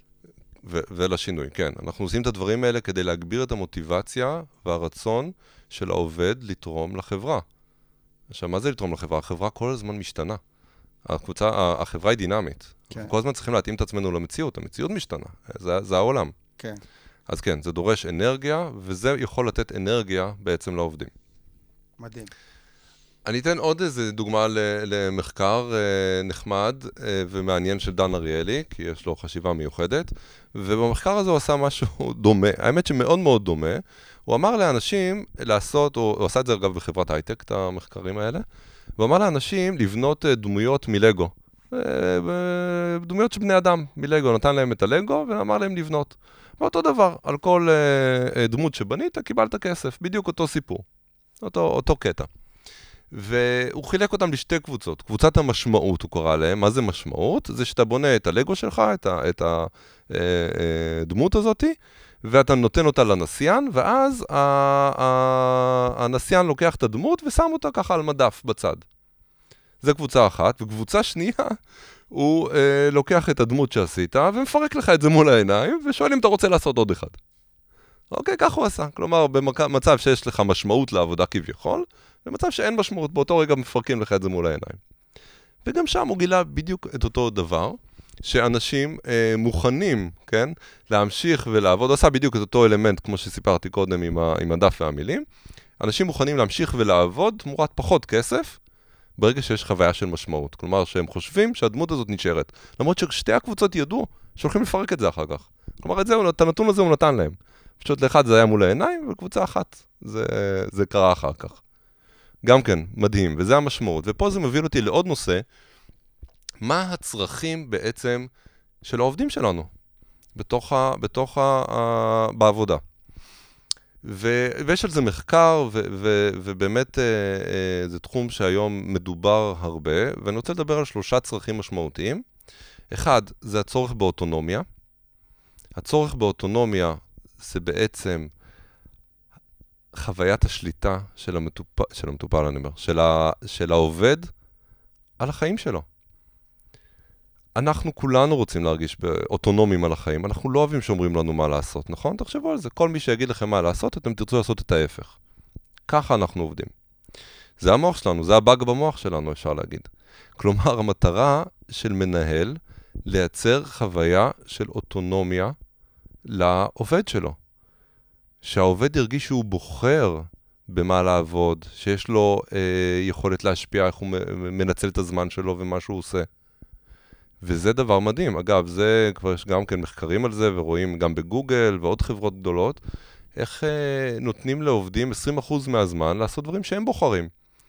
ו- ולשינוי, כן. אנחנו עושים את הדברים האלה כדי להגביר את המוטיבציה והרצון של העובד לתרום לחברה. עכשיו, מה זה לתרום לחברה? החברה כל הזמן משתנה. הקבוצה, החברה היא דינמית. כן. אנחנו כל הזמן צריכים להתאים את עצמנו למציאות, המציאות משתנה, זה, זה העולם. כן. אז כן, זה דורש אנרגיה, וזה יכול לתת אנרגיה בעצם לעובדים. מדהים. אני אתן עוד איזה דוגמה למחקר אה, נחמד אה, ומעניין של דן אריאלי, כי יש לו חשיבה מיוחדת, ובמחקר הזה הוא עשה משהו דומה, האמת שמאוד מאוד דומה. הוא אמר לאנשים לעשות, הוא, עשה את זה אגב בחברת הייטק, את המחקרים האלה, הוא אמר לאנשים לבנות אה, דמויות מלגו. דמויות של בני אדם מלגו, נתן להם את הלגו ואמר להם לבנות. ואותו דבר, על כל דמות שבנית קיבלת כסף, בדיוק אותו סיפור, אותו, אותו קטע. והוא חילק אותם לשתי קבוצות. קבוצת המשמעות, הוא קרא להם. מה זה משמעות? זה שאתה בונה את הלגו שלך, את הדמות אה, אה, הזאתי, ואתה נותן אותה לנסיין, ואז הנסיין לוקח את הדמות ושם אותה ככה על מדף בצד. זה קבוצה אחת. וקבוצה שנייה, הוא אה, לוקח את הדמות שעשית ומפרק לך את זה מול העיניים, ושואל אם אתה רוצה לעשות עוד אחד. אוקיי, כך הוא עשה. כלומר, במצב שיש לך משמעות לעבודה כביכול, במצב שאין משמעות, באותו רגע מפרקים לך את זה מול העיניים. וגם שם הוא גילה בדיוק את אותו דבר, שאנשים אה, מוכנים, כן, להמשיך ולעבוד, עשה בדיוק את אותו אלמנט, כמו שסיפרתי קודם עם, ה, עם הדף והמילים. אנשים מוכנים להמשיך ולעבוד תמורת פחות כסף, ברגע שיש חוויה של משמעות. כלומר, שהם חושבים שהדמות הזאת נשארת. למרות ששתי הקבוצות ידעו שהולכים לפרק את זה אחר כך. כלומר, את, זה, את הנתון הזה הוא נתן להם. פשוט לאחד זה היה מול העיניים, ולקבוצה אחת זה, זה קרה אחר כך. גם כן, מדהים, וזה המשמעות. ופה זה מביא אותי לעוד נושא, מה הצרכים בעצם של העובדים שלנו בתוך ה, בתוך ה, ה, בעבודה. ו, ויש על זה מחקר, ו, ו, ובאמת אה, אה, זה תחום שהיום מדובר הרבה, ואני רוצה לדבר על שלושה צרכים משמעותיים. אחד, זה הצורך באוטונומיה. הצורך באוטונומיה זה בעצם חוויית השליטה של המטופל, של המטופל, אני אומר, של, ה, של העובד על החיים שלו. אנחנו כולנו רוצים להרגיש אוטונומיים על החיים, אנחנו לא אוהבים שאומרים לנו מה לעשות, נכון? תחשבו על זה, כל מי שיגיד לכם מה לעשות, אתם תרצו לעשות את ההפך. ככה אנחנו עובדים. זה המוח שלנו, זה הבאג במוח שלנו, אפשר להגיד. כלומר, המטרה של מנהל, לייצר חוויה של אוטונומיה לעובד שלו. שהעובד ירגיש שהוא בוחר במה לעבוד, שיש לו אה, יכולת להשפיע, איך הוא מנצל את הזמן שלו ומה שהוא עושה. וזה דבר מדהים. אגב, זה, כבר יש גם כן מחקרים על זה, ורואים גם בגוגל ועוד חברות גדולות, איך אה, נותנים לעובדים 20% מהזמן לעשות דברים שהם בוחרים.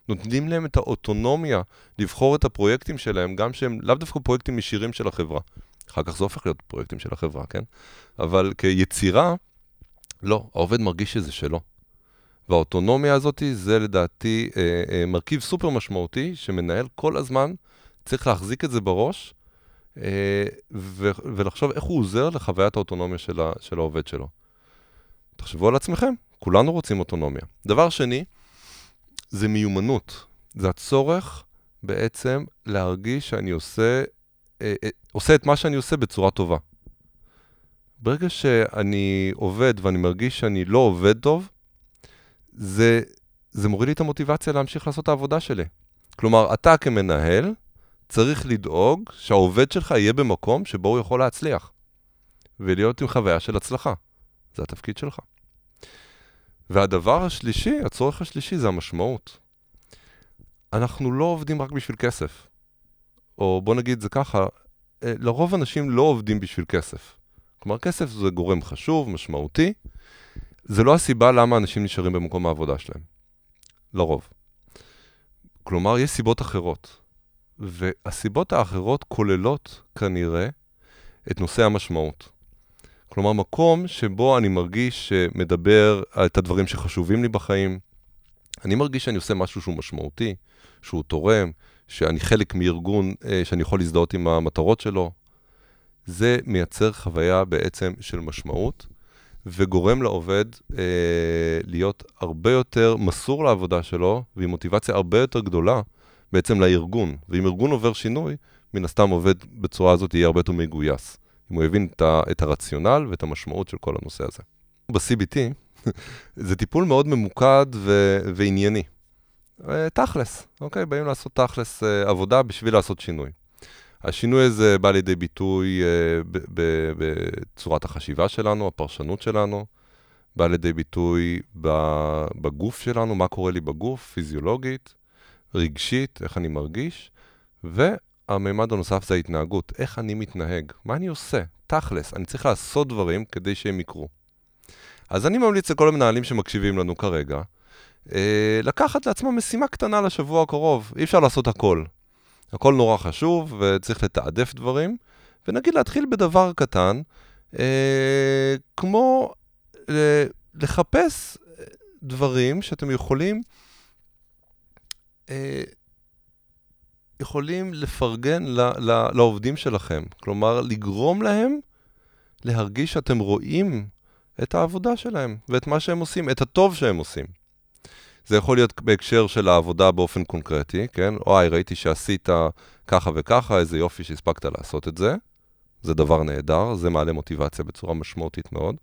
נותנים להם את האוטונומיה לבחור את הפרויקטים שלהם, גם שהם לאו דווקא פרויקטים ישירים של החברה. אחר כך זה הופך להיות פרויקטים של החברה, כן? אבל כיצירה, לא, העובד מרגיש שזה שלו. והאוטונומיה הזאת זה לדעתי אה, אה, מרכיב סופר משמעותי, שמנהל כל הזמן צריך להחזיק את זה בראש, אה, ו- ולחשוב איך הוא עוזר לחוויית האוטונומיה של, ה- של העובד שלו. תחשבו על עצמכם, כולנו רוצים אוטונומיה. דבר שני, זה מיומנות. זה הצורך בעצם להרגיש שאני עושה, אה, אה, עושה את מה שאני עושה בצורה טובה. ברגע שאני עובד ואני מרגיש שאני לא עובד טוב, זה, זה מוריד לי את המוטיבציה להמשיך לעשות את העבודה שלי. כלומר, אתה כמנהל צריך לדאוג שהעובד שלך יהיה במקום שבו הוא יכול להצליח, ולהיות עם חוויה של הצלחה. זה התפקיד שלך. והדבר השלישי, הצורך השלישי, זה המשמעות. אנחנו לא עובדים רק בשביל כסף. או בוא נגיד זה ככה, אה, לרוב אנשים לא עובדים בשביל כסף. כלומר, כסף זה גורם חשוב, משמעותי. זה לא הסיבה למה אנשים נשארים במקום העבודה שלהם. לרוב. כלומר, יש סיבות אחרות. והסיבות האחרות כוללות כנראה את נושא המשמעות. כלומר, מקום שבו אני מרגיש שמדבר את הדברים שחשובים לי בחיים. אני מרגיש שאני עושה משהו שהוא משמעותי, שהוא תורם, שאני חלק מארגון אה, שאני יכול להזדהות עם המטרות שלו. זה מייצר חוויה בעצם של משמעות, וגורם לעובד אה, להיות הרבה יותר מסור לעבודה שלו, ועם מוטיבציה הרבה יותר גדולה בעצם לארגון. ואם ארגון עובר שינוי, מן הסתם עובד בצורה הזאת יהיה הרבה יותר מגויס. אם הוא יבין את הרציונל ואת המשמעות של כל הנושא הזה. ב-CBT זה טיפול מאוד ממוקד ו- וענייני. אה, תכלס, אוקיי? באים לעשות תכלס אה, עבודה בשביל לעשות שינוי. השינוי הזה בא לידי ביטוי uh, בצורת החשיבה שלנו, הפרשנות שלנו, בא לידי ביטוי בגוף שלנו, מה קורה לי בגוף, פיזיולוגית, רגשית, איך אני מרגיש, והמימד הנוסף זה ההתנהגות, איך אני מתנהג, מה אני עושה, תכלס, אני צריך לעשות דברים כדי שהם יקרו. אז אני ממליץ לכל המנהלים שמקשיבים לנו כרגע, אה, לקחת לעצמם משימה קטנה לשבוע הקרוב, אי אפשר לעשות הכל. הכל נורא חשוב וצריך לתעדף דברים, ונגיד להתחיל בדבר קטן, אה, כמו אה, לחפש דברים שאתם יכולים אה, יכולים לפרגן ל, ל, לעובדים שלכם. כלומר, לגרום להם להרגיש שאתם רואים את העבודה שלהם ואת מה שהם עושים, את הטוב שהם עושים. זה יכול להיות בהקשר של העבודה באופן קונקרטי, כן? אוי, ראיתי שעשית ככה וככה, איזה יופי שהספקת לעשות את זה. זה דבר נהדר, זה מעלה מוטיבציה בצורה משמעותית מאוד.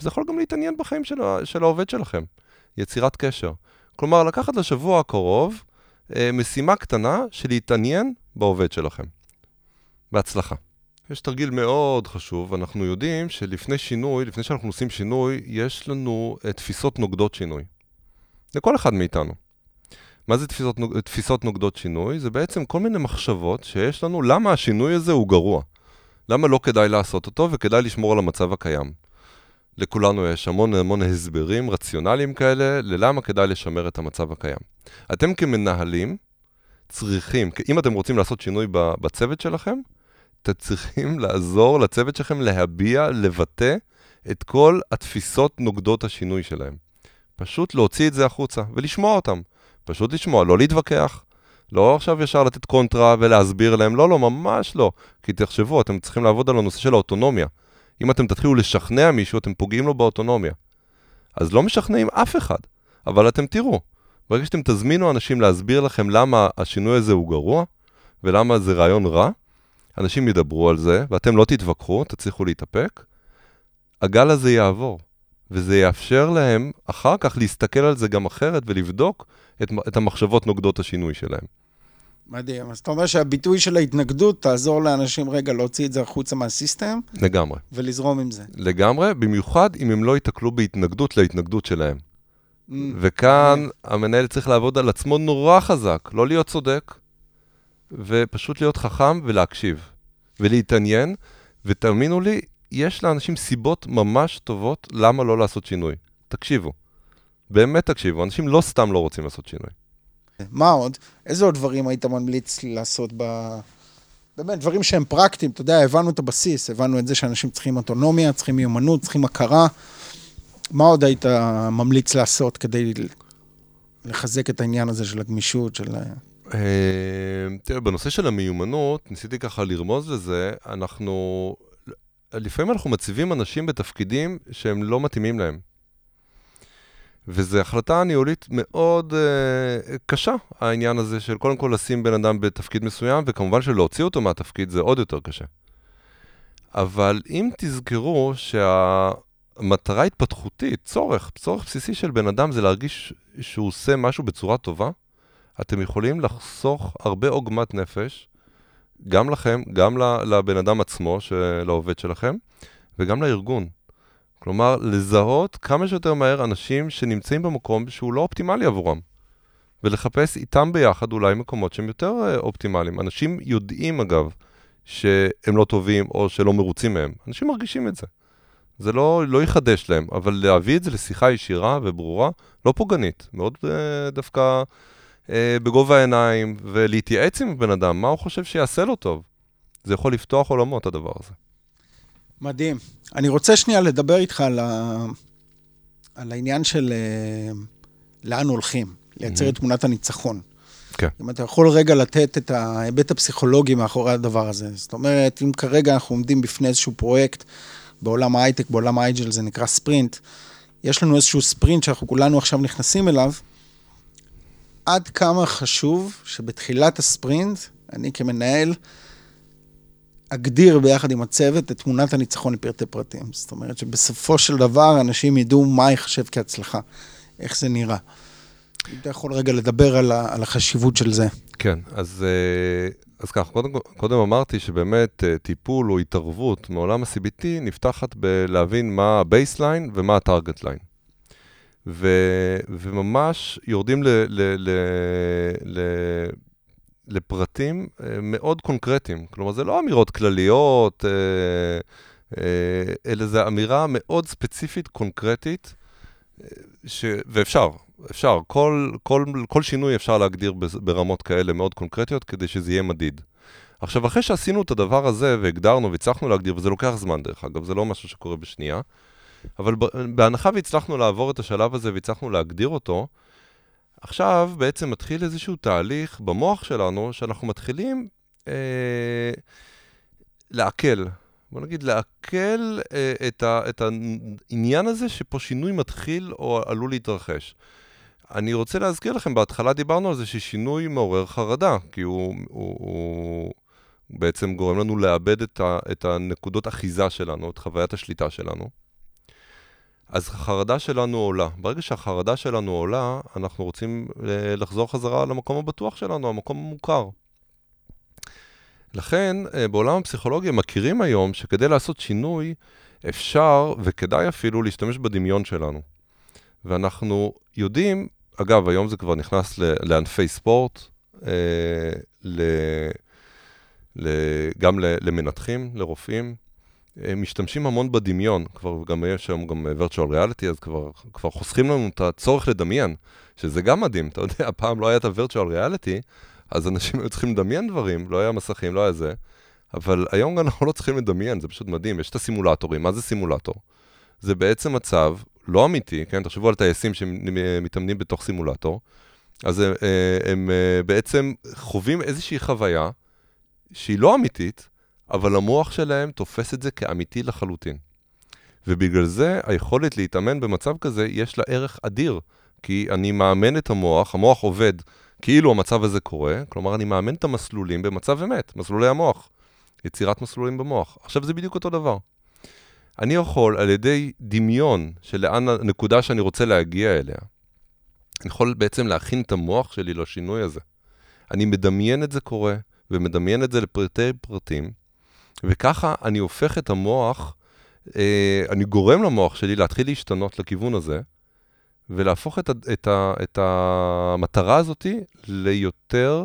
וזה יכול גם להתעניין בחיים של, של העובד שלכם, יצירת קשר. כלומר, לקחת לשבוע הקרוב אה, משימה קטנה של להתעניין בעובד שלכם. בהצלחה. יש תרגיל מאוד חשוב, אנחנו יודעים שלפני שינוי, לפני שאנחנו עושים שינוי, יש לנו uh, תפיסות נוגדות שינוי. לכל אחד מאיתנו. מה זה תפיסות, תפיסות נוגדות שינוי? זה בעצם כל מיני מחשבות שיש לנו למה השינוי הזה הוא גרוע. למה לא כדאי לעשות אותו וכדאי לשמור על המצב הקיים. לכולנו יש המון המון הסברים רציונליים כאלה ללמה כדאי לשמר את המצב הקיים. אתם כמנהלים צריכים, אם אתם רוצים לעשות שינוי בצוות שלכם, אתם צריכים לעזור לצוות שלכם להביע, לבטא את כל התפיסות נוגדות השינוי שלהם. פשוט להוציא את זה החוצה ולשמוע אותם. פשוט לשמוע, לא להתווכח. לא עכשיו ישר לתת קונטרה ולהסביר להם, לא, לא, ממש לא. כי תחשבו, אתם צריכים לעבוד על הנושא של האוטונומיה. אם אתם תתחילו לשכנע מישהו, אתם פוגעים לו באוטונומיה. אז לא משכנעים אף אחד, אבל אתם תראו, ברגע שאתם תזמינו אנשים להסביר לכם למה השינוי הזה הוא גרוע, ולמה זה רעיון רע, אנשים ידברו על זה, ואתם לא תתווכחו, תצליחו להתאפק, הגל הזה יעבור. וזה יאפשר להם אחר כך להסתכל על זה גם אחרת ולבדוק את, את המחשבות נוגדות השינוי שלהם. מדהים. אז אתה אומר שהביטוי של ההתנגדות תעזור לאנשים רגע להוציא את זה החוצה מהסיסטם? לגמרי. ולזרום עם זה. לגמרי, במיוחד אם הם לא ייתקלו בהתנגדות להתנגדות שלהם. Mm, וכאן mm. המנהל צריך לעבוד על עצמו נורא חזק, לא להיות צודק, ופשוט להיות חכם ולהקשיב, ולהתעניין, ותאמינו לי, יש לאנשים סיבות ממש טובות למה לא לעשות שינוי. תקשיבו. באמת תקשיבו, אנשים לא סתם לא רוצים לעשות שינוי. מה עוד? איזה עוד דברים היית ממליץ לעשות ב... באמת, דברים שהם פרקטיים, אתה יודע, הבנו את הבסיס, הבנו את זה שאנשים צריכים אוטונומיה, צריכים מיומנות, צריכים הכרה. מה עוד היית ממליץ לעשות כדי לחזק את העניין הזה של הגמישות, של... אה, תראה, בנושא של המיומנות, ניסיתי ככה לרמוז לזה, אנחנו... לפעמים אנחנו מציבים אנשים בתפקידים שהם לא מתאימים להם. וזו החלטה ניהולית מאוד uh, קשה, העניין הזה של קודם כל לשים בן אדם בתפקיד מסוים, וכמובן שלהוציא אותו מהתפקיד זה עוד יותר קשה. אבל אם תזכרו שהמטרה התפתחותית, צורך, צורך בסיסי של בן אדם זה להרגיש שהוא עושה משהו בצורה טובה, אתם יכולים לחסוך הרבה עוגמת נפש, גם לכם, גם לבן אדם עצמו, לעובד שלכם, וגם לארגון. כלומר, לזהות כמה שיותר מהר אנשים שנמצאים במקום שהוא לא אופטימלי עבורם. ולחפש איתם ביחד אולי מקומות שהם יותר אה, אופטימליים. אנשים יודעים, אגב, שהם לא טובים או שלא מרוצים מהם. אנשים מרגישים את זה. זה לא, לא יחדש להם, אבל להביא את זה לשיחה ישירה וברורה, לא פוגענית, מאוד uh, דווקא בגובה העיניים, ולהתייעץ עם בן אדם, מה הוא חושב שיעשה לו טוב. זה יכול לפתוח עולמות, הדבר הזה. מדהים. אני רוצה שנייה לדבר איתך על, ה... על העניין של uh, לאן הולכים, לייצר mm-hmm. את תמונת הניצחון. כן. אם אתה יכול רגע לתת את ההיבט הפסיכולוגי מאחורי הדבר הזה. זאת אומרת, אם כרגע אנחנו עומדים בפני איזשהו פרויקט בעולם ההייטק, בעולם האייג'ל, זה נקרא ספרינט, יש לנו איזשהו ספרינט שאנחנו כולנו עכשיו נכנסים אליו, עד כמה חשוב שבתחילת הספרינט, אני כמנהל, אגדיר ביחד עם הצוות את תמונת הניצחון לפרטי פרטים. זאת אומרת שבסופו של דבר אנשים ידעו מה ייחשב כהצלחה, איך זה נראה. אם אתה יכול רגע לדבר על, ה, על החשיבות של זה. כן, אז, אה, אז כך, קודם, קודם אמרתי שבאמת אה, טיפול או התערבות מעולם ה-CBT נפתחת בלהבין מה ה-baseline ומה ה-target line. ו, וממש יורדים ל, ל, ל, ל, לפרטים אה, מאוד קונקרטיים. כלומר, זה לא אמירות כלליות, אה, אה, אלא זו אמירה מאוד ספציפית, קונקרטית, ש... ואפשר, אפשר. כל, כל, כל שינוי אפשר להגדיר ברמות כאלה מאוד קונקרטיות, כדי שזה יהיה מדיד. עכשיו, אחרי שעשינו את הדבר הזה והגדרנו והצלחנו להגדיר, וזה לוקח זמן דרך אגב, זה לא משהו שקורה בשנייה, אבל בהנחה והצלחנו לעבור את השלב הזה והצלחנו להגדיר אותו, עכשיו בעצם מתחיל איזשהו תהליך במוח שלנו, שאנחנו מתחילים אה, לעכל. בוא נגיד, לעכל אה, את, ה, את העניין הזה שפה שינוי מתחיל או עלול להתרחש. אני רוצה להזכיר לכם, בהתחלה דיברנו על זה ששינוי מעורר חרדה, כי הוא, הוא, הוא בעצם גורם לנו לאבד את, ה, את הנקודות אחיזה שלנו, את חוויית השליטה שלנו. אז החרדה שלנו עולה. ברגע שהחרדה שלנו עולה, אנחנו רוצים אה, לחזור חזרה למקום הבטוח שלנו, המקום המוכר. לכן, אה, בעולם הפסיכולוגיה מכירים היום שכדי לעשות שינוי, אפשר וכדאי אפילו להשתמש בדמיון שלנו. ואנחנו יודעים, אגב, היום זה כבר נכנס לענפי ספורט, אה, ל, גם למנתחים, לרופאים. משתמשים המון בדמיון, כבר גם יש היום גם virtual reality, אז כבר, כבר חוסכים לנו את הצורך לדמיין, שזה גם מדהים, אתה יודע, פעם לא היה את ה-virtual reality, אז אנשים היו צריכים לדמיין דברים, לא היה מסכים, לא היה זה, אבל היום אנחנו לא צריכים לדמיין, זה פשוט מדהים, יש את הסימולטורים, מה זה סימולטור? זה בעצם מצב לא אמיתי, כן, תחשבו על טייסים שמתאמנים בתוך סימולטור, אז הם, הם בעצם חווים איזושהי חוויה שהיא לא אמיתית, אבל המוח שלהם תופס את זה כאמיתי לחלוטין. ובגלל זה היכולת להתאמן במצב כזה, יש לה ערך אדיר. כי אני מאמן את המוח, המוח עובד כאילו המצב הזה קורה, כלומר אני מאמן את המסלולים במצב אמת, מסלולי המוח. יצירת מסלולים במוח. עכשיו, זה בדיוק אותו דבר. אני יכול, על ידי דמיון של לאן הנקודה שאני רוצה להגיע אליה, אני יכול בעצם להכין את המוח שלי לשינוי הזה. אני מדמיין את זה קורה, ומדמיין את זה לפרטי פרטים, וככה אני הופך את המוח, אה, אני גורם למוח שלי להתחיל להשתנות לכיוון הזה, ולהפוך את, ה, את, ה, את המטרה הזאת ליותר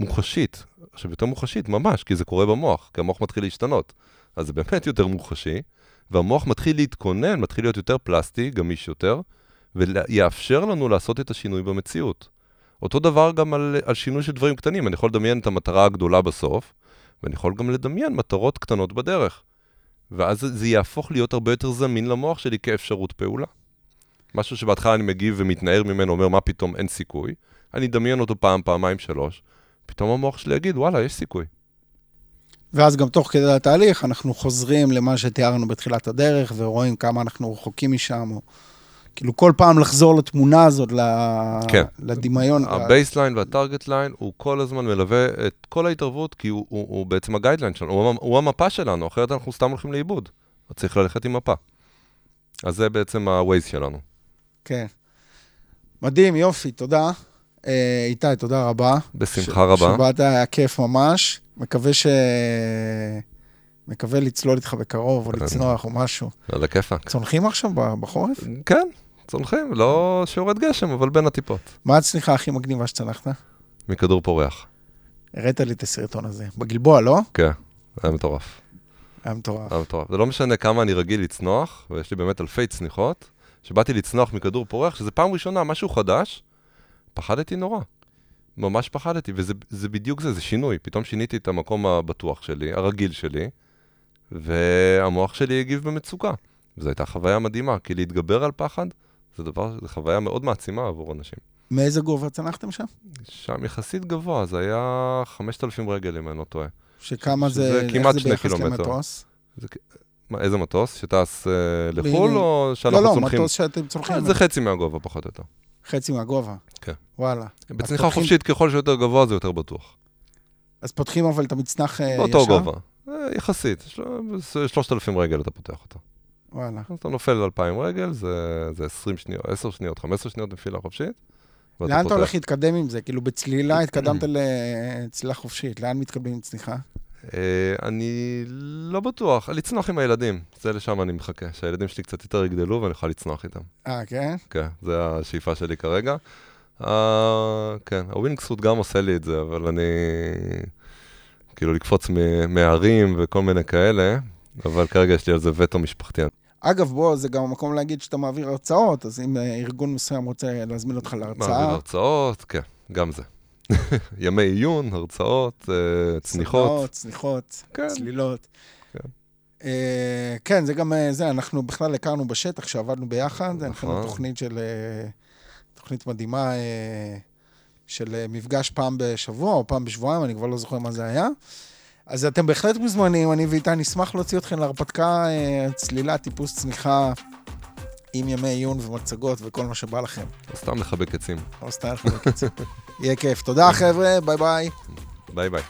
מוחשית. עכשיו, יותר מוחשית, ממש, כי זה קורה במוח, כי המוח מתחיל להשתנות. אז זה באמת יותר מוחשי, והמוח מתחיל להתכונן, מתחיל להיות יותר פלסטי, גמיש יותר, ויאפשר לנו לעשות את השינוי במציאות. אותו דבר גם על, על שינוי של דברים קטנים. אני יכול לדמיין את המטרה הגדולה בסוף, ואני יכול גם לדמיין מטרות קטנות בדרך. ואז זה יהפוך להיות הרבה יותר זמין למוח שלי כאפשרות פעולה. משהו שבהתחלה אני מגיב ומתנער ממנו, אומר, מה פתאום, אין סיכוי. אני אדמיין אותו פעם, פעמיים, שלוש. פתאום המוח שלי יגיד, וואלה, יש סיכוי. ואז גם תוך כדי התהליך, אנחנו חוזרים למה שתיארנו בתחילת הדרך, ורואים כמה אנחנו רחוקים משם, או כאילו כל פעם לחזור לתמונה הזאת, כן. לדמיון. ה baseline וה target line, הוא כל הזמן מלווה את כל ההתערבות, כי הוא, הוא, הוא בעצם ה guideline שלנו, הוא, הוא המפה שלנו, אחרת אנחנו סתם הולכים לאיבוד. צריך ללכת עם מפה. אז זה בעצם ה-Waze שלנו. כן. מדהים, יופי, תודה. אה, איתי, תודה רבה. בשמחה ש- רבה. שבאת, היה כיף ממש. מקווה ש... מקווה לצלול איתך בקרוב, או לצנוח או משהו. על הכיפאק. צונחים עכשיו בחורף? כן, צונחים, לא שיורד גשם, אבל בין הטיפות. מה הצניחה הכי מגניבה שצנחת? מכדור פורח. הראת לי את הסרטון הזה. בגלבוע, לא? כן, היה מטורף. היה מטורף. היה מטורף. זה לא משנה כמה אני רגיל לצנוח, ויש לי באמת אלפי צניחות. כשבאתי לצנוח מכדור פורח, שזה פעם ראשונה, משהו חדש, פחדתי נורא. ממש פחדתי, וזה בדיוק זה, זה שינוי. פתאום שיניתי את המקום הבטוח שלי, הרגיל שלי, והמוח שלי הגיב במצוקה. וזו הייתה חוויה מדהימה, כי להתגבר על פחד, זה דבר, זו חוויה מאוד מעצימה עבור אנשים. מאיזה גובה צנחתם שם? שם יחסית גבוה, זה היה 5,000 רגל, אם אני לא טועה. שכמה זה, זה כמעט שני קילומטר. למטוס? זה, מה, איזה מטוס? שטס אה, לחו"ל, או שאנחנו צונחים? לא, לא, מטוס שאתם צונחים. אה, זה חצי מהגובה, פחות או יותר. חצי מהגובה? כן. וואלה. בצניחה פותחים... חופשית, ככל שיותר גבוה, זה יותר בטוח. אז פותחים אבל את המצנח אה, ישר? באותו גובה. אה, יחסית, 3,000 רגל אתה פותח אותו. וואלה. אז אתה נופל על 2,000 רגל, זה, זה 20 שניות, 10 שניות, 15 שניות נפילה חופשית. לאן אתה הולך להתקדם עם זה? כאילו בצלילה התקדמת לצלילה חופשית, לאן מתקדמים עם צניחה? אה, אני לא בטוח, לצנוח עם הילדים, זה לשם אני מחכה, שהילדים שלי קצת יותר יגדלו ואני אוכל לצנוח איתם. אה, כן? כן, זה השאיפה שלי כרגע. Uh, כן, הווינקסוט גם עושה לי את זה, אבל אני... כאילו לקפוץ מהרים וכל מיני כאלה, אבל כרגע יש לי על זה וטו משפחתי. אגב, בוא, זה גם המקום להגיד שאתה מעביר הרצאות, אז אם אה, ארגון מסוים רוצה להזמין אותך להרצאה... מעביר הרצאות, כן, גם זה. ימי עיון, הרצאות, uh, צניחות. צניחות, צניחות, כן. צלילות. כן. Uh, כן, זה גם, זה, אנחנו בכלל הכרנו בשטח שעבדנו ביחד, נכון. אנחנו תוכנית של, תוכנית מדהימה של מפגש פעם בשבוע או פעם בשבועיים, אני כבר לא זוכר מה זה היה. אז אתם בהחלט מוזמנים, אני ואיתי נשמח להוציא אתכם להרפתקה, צלילה, טיפוס צניחה עם ימי עיון ומצגות וכל מה שבא לכם. או סתם לחבק עצים. או סתם לחבק עצים. יהיה כיף. תודה, חבר'ה, ביי ביי. ביי ביי.